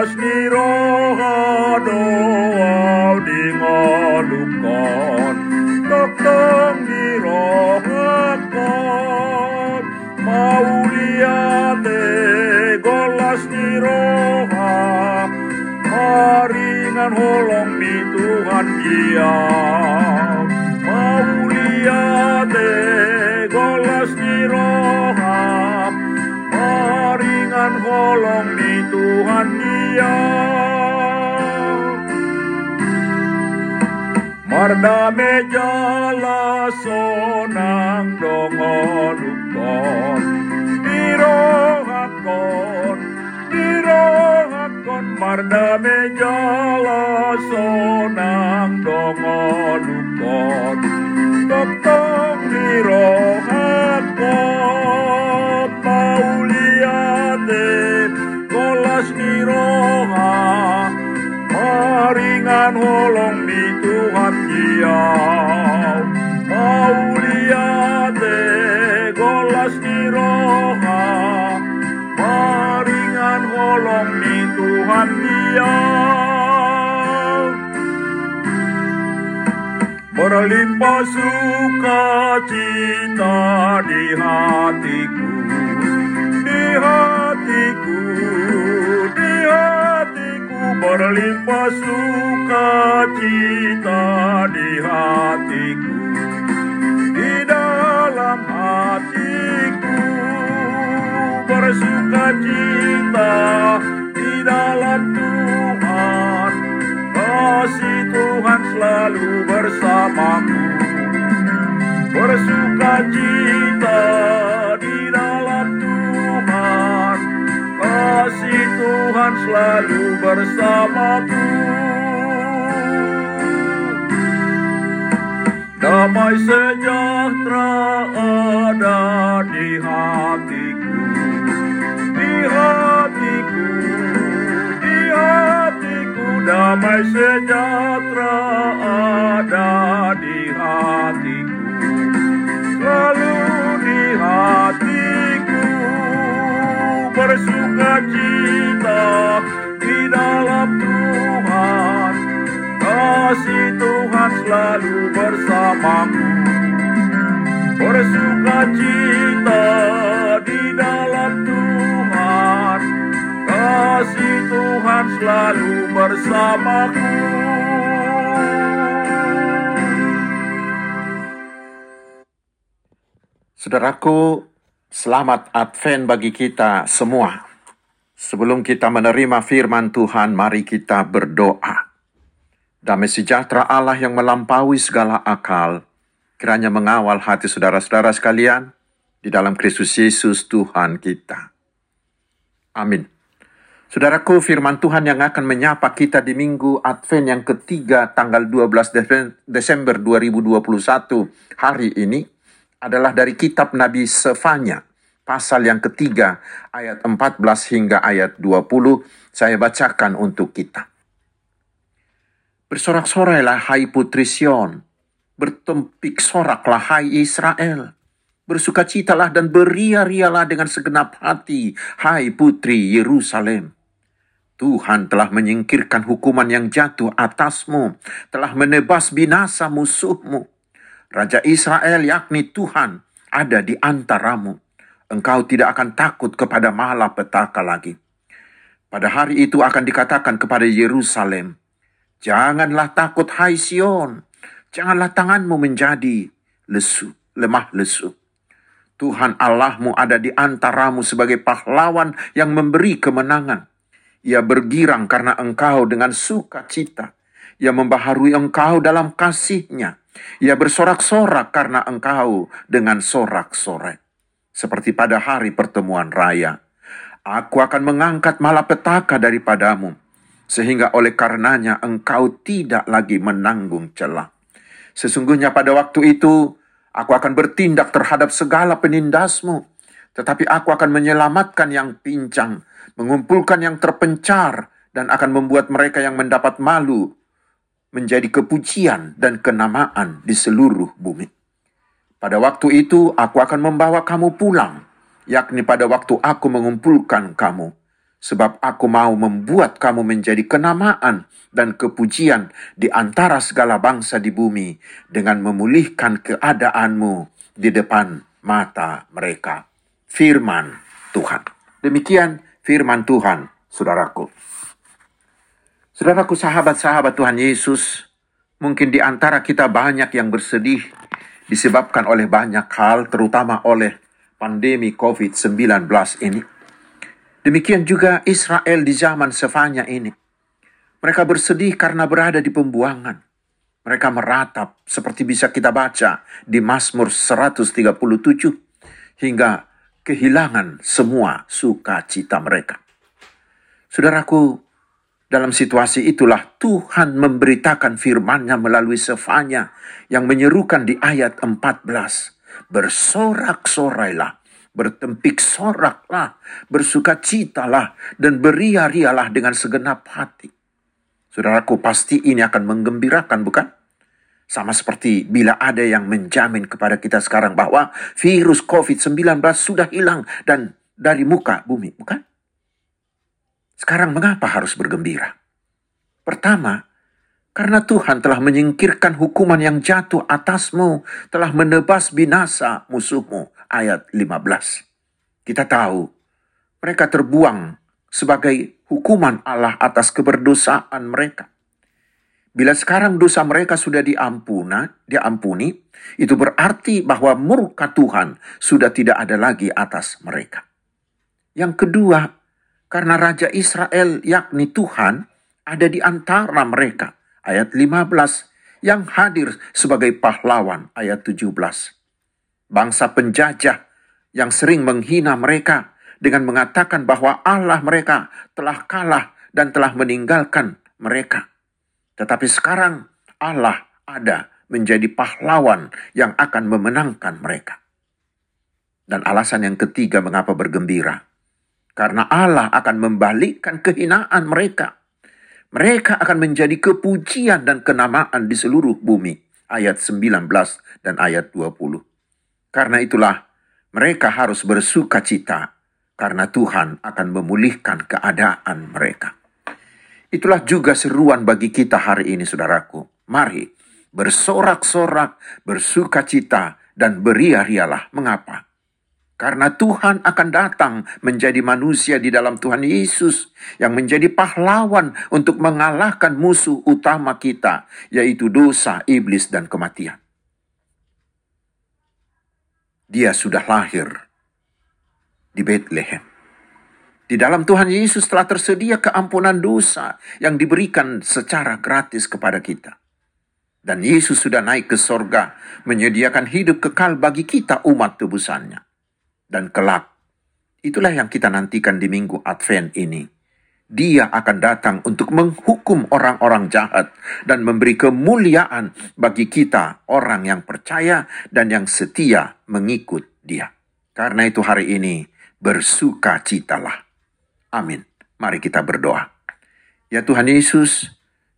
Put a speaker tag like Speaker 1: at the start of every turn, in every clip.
Speaker 1: Bolos nirohado dingolukon toktong nirohakon mauliate golas niroha maringan holong ni Tuhan dia. Mauliate golas ni roha maringan holong ni Tuhan dia Mardame jala sonang dongonukon Dirohakon, dirohakon Mardame jala sonang dongonukon Toktong dirohakon Maringan holong di Tuhan diau Mauliate golas di roha Maringan holong di Tuhan diau Berlimpah sukacita di hatiku Berlimpah sukacita di hatiku Di dalam hatiku. Bersukacita di dalam Tuhan Kasih Tuhan selalu bersamaku Bersukacita selalu bersamaku. Damai sejahtera ada di hatiku Di hatiku Di hatiku. Damai sejahtera ada di hatiku Selalu di hatiku. Bersukacita di dalam Tuhan Kasih Tuhan selalu bersamaku Bersukacita di dalam Tuhan Kasih Tuhan selalu bersamaku
Speaker 2: Saudaraku, selamat Advent bagi kita semua. Sebelum kita menerima firman Tuhan, mari kita berdoa. Damai sejahtera Allah yang melampaui segala akal, kiranya mengawal hati saudara-saudara sekalian di dalam Kristus Yesus Tuhan kita. Amin. Saudaraku, firman Tuhan yang akan menyapa kita di minggu Advent yang ketiga tanggal 12 Desember 2021 hari ini adalah dari kitab Nabi Sefanya, pasal yang ketiga, ayat 14 hingga ayat 20, saya bacakan untuk kita. Bersorak-sorailah hai putri Sion, bertempik soraklah hai Israel. Bersukacitalah dan beria-rialah dengan segenap hati, hai putri Yerusalem. Tuhan telah menyingkirkan hukuman yang jatuh atasmu, telah menebas binasa musuhmu. Raja Israel yakni Tuhan ada di antaramu. Engkau tidak akan takut kepada malapetaka lagi. Pada hari itu akan dikatakan kepada Yerusalem, Janganlah takut hai Sion, janganlah tanganmu menjadi lesu, lemah lesu. Tuhan Allahmu ada di antaramu sebagai pahlawan yang memberi kemenangan. Ia bergirang karena engkau dengan sukacita. Ia membaharui engkau dalam kasihnya. Ia bersorak-sorak karena engkau dengan sorak-sorai. Seperti pada hari pertemuan raya. Aku akan mengangkat malapetaka daripadamu. Sehingga oleh karenanya engkau tidak lagi menanggung celah. Sesungguhnya pada waktu itu aku akan bertindak terhadap segala penindasmu. Tetapi aku akan menyelamatkan yang pincang, mengumpulkan yang terpencar, dan akan membuat mereka yang mendapat malu menjadi kepujian dan kenamaan di seluruh bumi. Pada waktu itu aku akan membawa kamu pulang, yakni pada waktu aku mengumpulkan kamu sebab aku mau membuat kamu menjadi kenamaan dan kepujian di antara segala bangsa di bumi dengan memulihkan keadaanmu di depan mata mereka. Firman Tuhan. Demikian firman Tuhan, saudaraku. Saudaraku, sahabat-sahabat Tuhan Yesus, mungkin di antara kita banyak yang bersedih disebabkan oleh banyak hal, terutama oleh pandemi COVID-19 ini. Demikian juga Israel di zaman Sefanya ini. Mereka bersedih karena berada di pembuangan. Mereka meratap seperti bisa kita baca di Mazmur 137 hingga kehilangan semua sukacita mereka. Saudaraku, dalam situasi itulah Tuhan memberitakan firman-Nya melalui Sefanya yang menyerukan di ayat 14. Bersorak-sorailah bertempik soraklah, bersukacitalah, dan beria-rialah dengan segenap hati. Saudaraku, pasti ini akan menggembirakan, bukan? Sama seperti bila ada yang menjamin kepada kita sekarang bahwa virus COVID-19 sudah hilang dan dari muka bumi, bukan? Sekarang mengapa harus bergembira? Pertama, karena Tuhan telah menyingkirkan hukuman yang jatuh atasmu, telah menebas binasa musuhmu. Ayat 15. Kita tahu, mereka terbuang sebagai hukuman Allah atas keberdosaan mereka. Bila sekarang dosa mereka sudah diampuna, diampuni, itu berarti bahwa murka Tuhan sudah tidak ada lagi atas mereka. Yang kedua, karena Raja Israel yakni Tuhan ada di antara mereka ayat 15 yang hadir sebagai pahlawan ayat 17. Bangsa penjajah yang sering menghina mereka dengan mengatakan bahwa Allah mereka telah kalah dan telah meninggalkan mereka. Tetapi sekarang Allah ada menjadi pahlawan yang akan memenangkan mereka. Dan alasan yang ketiga mengapa bergembira. Karena Allah akan membalikkan kehinaan mereka mereka akan menjadi kepujian dan kenamaan di seluruh bumi. Ayat 19 dan ayat 20. Karena itulah mereka harus bersuka cita karena Tuhan akan memulihkan keadaan mereka. Itulah juga seruan bagi kita hari ini saudaraku. Mari bersorak-sorak, bersuka cita, dan beria-rialah. Mengapa? Karena Tuhan akan datang menjadi manusia di dalam Tuhan Yesus yang menjadi pahlawan untuk mengalahkan musuh utama kita, yaitu dosa, iblis, dan kematian. Dia sudah lahir di Bethlehem. Di dalam Tuhan Yesus telah tersedia keampunan dosa yang diberikan secara gratis kepada kita. Dan Yesus sudah naik ke sorga, menyediakan hidup kekal bagi kita umat tebusannya dan kelak. Itulah yang kita nantikan di minggu Advent ini. Dia akan datang untuk menghukum orang-orang jahat dan memberi kemuliaan bagi kita, orang yang percaya dan yang setia mengikut Dia. Karena itu, hari ini bersuka citalah. Amin. Mari kita berdoa. Ya Tuhan Yesus,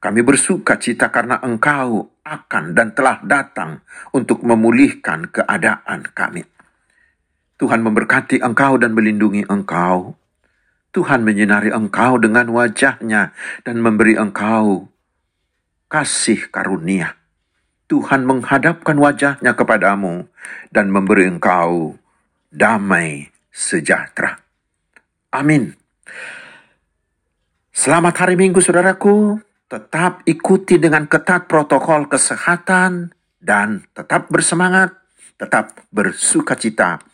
Speaker 2: kami bersuka cita karena Engkau akan dan telah datang untuk memulihkan keadaan kami. Tuhan memberkati engkau dan melindungi engkau. Tuhan menyinari engkau dengan wajahnya dan memberi engkau kasih karunia. Tuhan menghadapkan wajahnya kepadamu dan memberi engkau damai sejahtera. Amin. Selamat hari Minggu, saudaraku. Tetap ikuti dengan ketat protokol kesehatan dan tetap bersemangat, tetap bersuka cita